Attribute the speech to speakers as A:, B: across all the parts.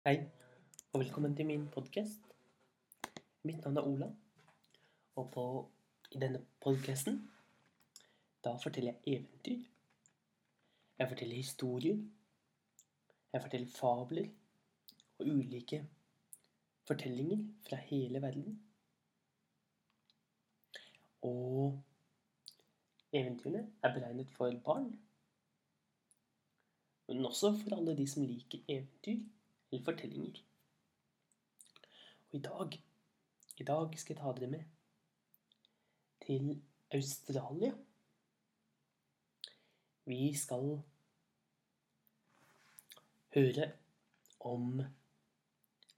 A: Hei, og velkommen til min podkast. Mitt navn er Ola, og på, i denne podkasten da forteller jeg eventyr. Jeg forteller historier. Jeg forteller fabler og ulike fortellinger fra hele verden. Og eventyrene er beregnet for barn, men også for alle de som liker eventyr eller fortellinger. Og i dag, i dag skal jeg ta dere med til Australia. Vi skal høre om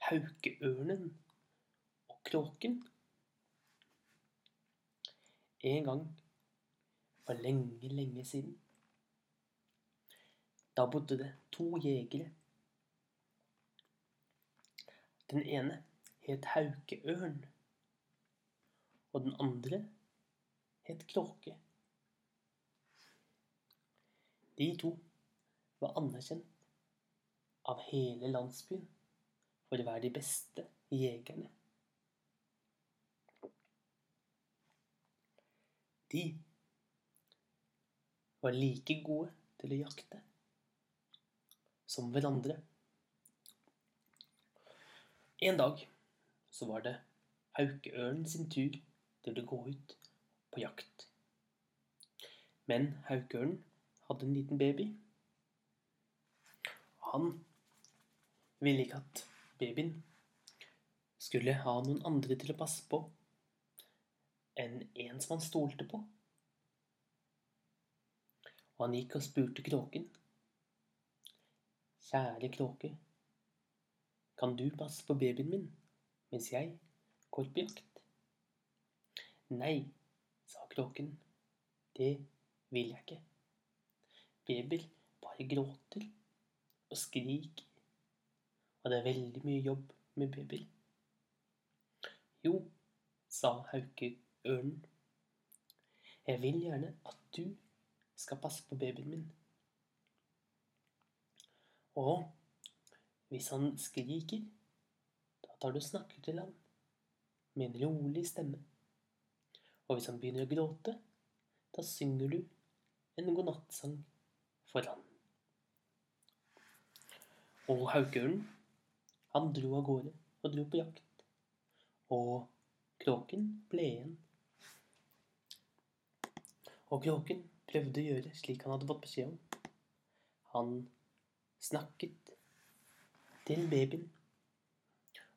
A: haukeørnen og kråken. En gang for lenge, lenge siden. Da bodde det to jegere den ene het haukeørn, og den andre het kråke. De to var anerkjent av hele landsbyen for å være de beste jegerne. De var like gode til å jakte som hverandre. En dag så var det haukeørnen sin tur til å gå ut på jakt. Men haukeørnen hadde en liten baby. Han ville ikke at babyen skulle ha noen andre til å passe på enn en som han stolte på. Og han gikk og spurte kråken. Kjære kråke, kan du passe på babyen min mens jeg går på jakt? Nei, sa kråken. Det vil jeg ikke. Babyer bare gråter og skriker, og det er veldig mye jobb med babyer. Jo, sa haukeørnen. Jeg vil gjerne at du skal passe på babyen min. Og hvis han skriker, da tar du og snakker til ham med en rolig stemme. Og hvis han begynner å gråte, da synger du en godnattsang for han. Og haukørnen, han dro av gårde og dro på jakt. Og kråken ble igjen. Og kråken prøvde å gjøre slik han hadde fått beskjed om. Han snakket til babyen.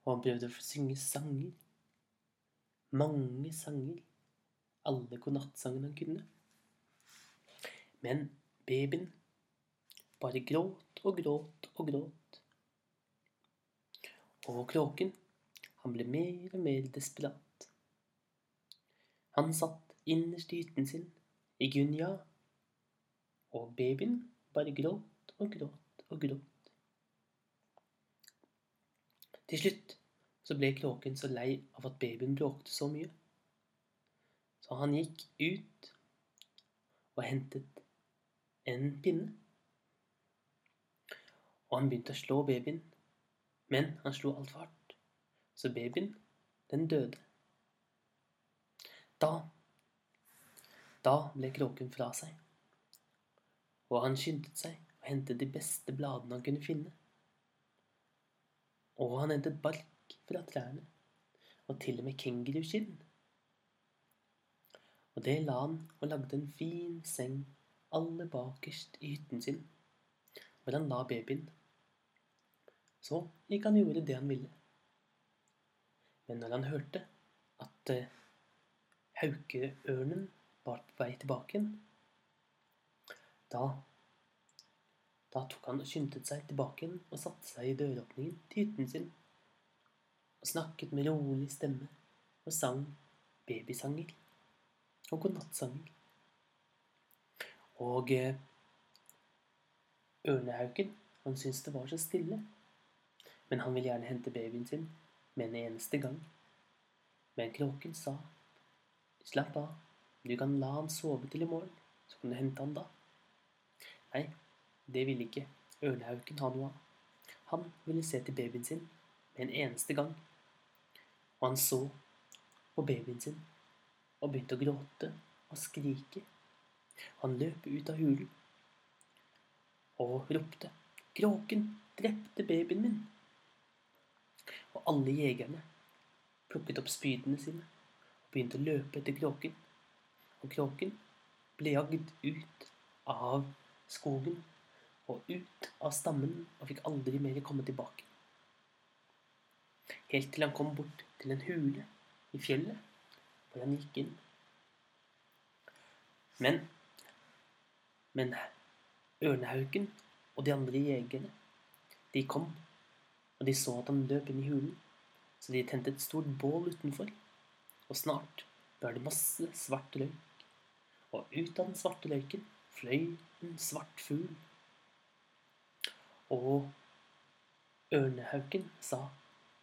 A: Og han prøvde å synge sanger. Mange sanger. Alle godnattsangene han kunne. Men babyen bare gråt og gråt og gråt. Og kråken, han ble mer og mer desperat. Han satt innerst i hytten sin i Gunja, og babyen bare gråt og gråt og gråt. Til slutt så ble kråken så lei av at babyen bråkte så mye. Så han gikk ut og hentet en pinne. Og han begynte å slå babyen, men han slo altfor hardt, så babyen, den døde. Da Da ble kråken fra seg, og han skyndte seg og hentet de beste bladene han kunne finne. Og han hentet bark fra trærne, og til og med kenguruskinn. Og det la han og lagde en fin seng aller bakerst i hytten sin, hvor han la babyen. Så gikk han og gjorde det han ville. Men når han hørte at uh, haukeørnen var på vei tilbake igjen, da da tok han og skyndte seg tilbake igjen og satte seg i døråpningen til hytten sin og snakket med rolig stemme og sang babysanger og godnattsanger. Og eh, ørnehauken, han syntes det var så stille, men han ville gjerne hente babyen sin med en eneste gang. Men kråken sa, slapp av, du kan la han sove til i morgen, så kan du hente han da. Nei, det ville ikke Ølhauken ha noe av. Han ville se til babyen sin med en eneste gang. Og han så på babyen sin og begynte å gråte og skrike. Han løp ut av hulen og ropte 'Kråken drepte babyen min'. Og alle jegerne plukket opp spydene sine og begynte å løpe etter kråken. Og kråken ble jagd ut av skogen og ut av stammen og fikk aldri mer komme tilbake. Helt til han kom bort til en hule i fjellet, hvor han gikk inn. Men, men ørnehauken og de andre jegerne, de kom, og de så at han løp inn i hulen, så de tente et stort bål utenfor, og snart var det masse svart løk, og ut av den svarte løken fløy en svart fugl. Og ørnehauken sa,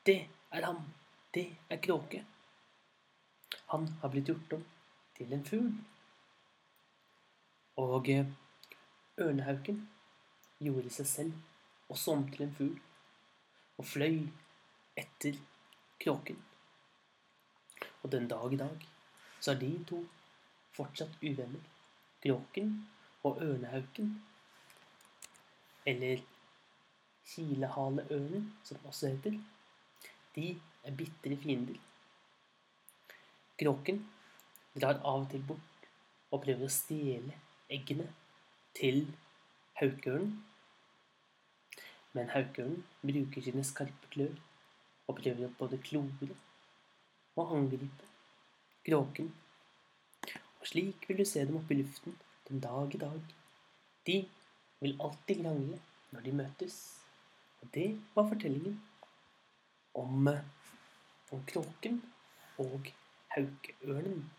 A: det er ham, det er kråke. Han har blitt gjort om til en fugl. Og ørnehauken gjorde seg selv også om til en fugl, og fløy etter kråken. Og den dag i dag så er de to fortsatt uvenner. Kråken og ørnehauken. Eller kilehaleørnen, som den også heter. De er bitre fiender. Kråken drar av og til bort og prøver å stjele eggene til haukørnen. Men haukørnen bruker sine skarpe klør og prøver å både klore og angripe kråken. Og slik vil du se dem oppe i luften den dag i dag. De vil alltid krangle når de møtes. Og det var fortellingen om, om kråken og haukeørnen.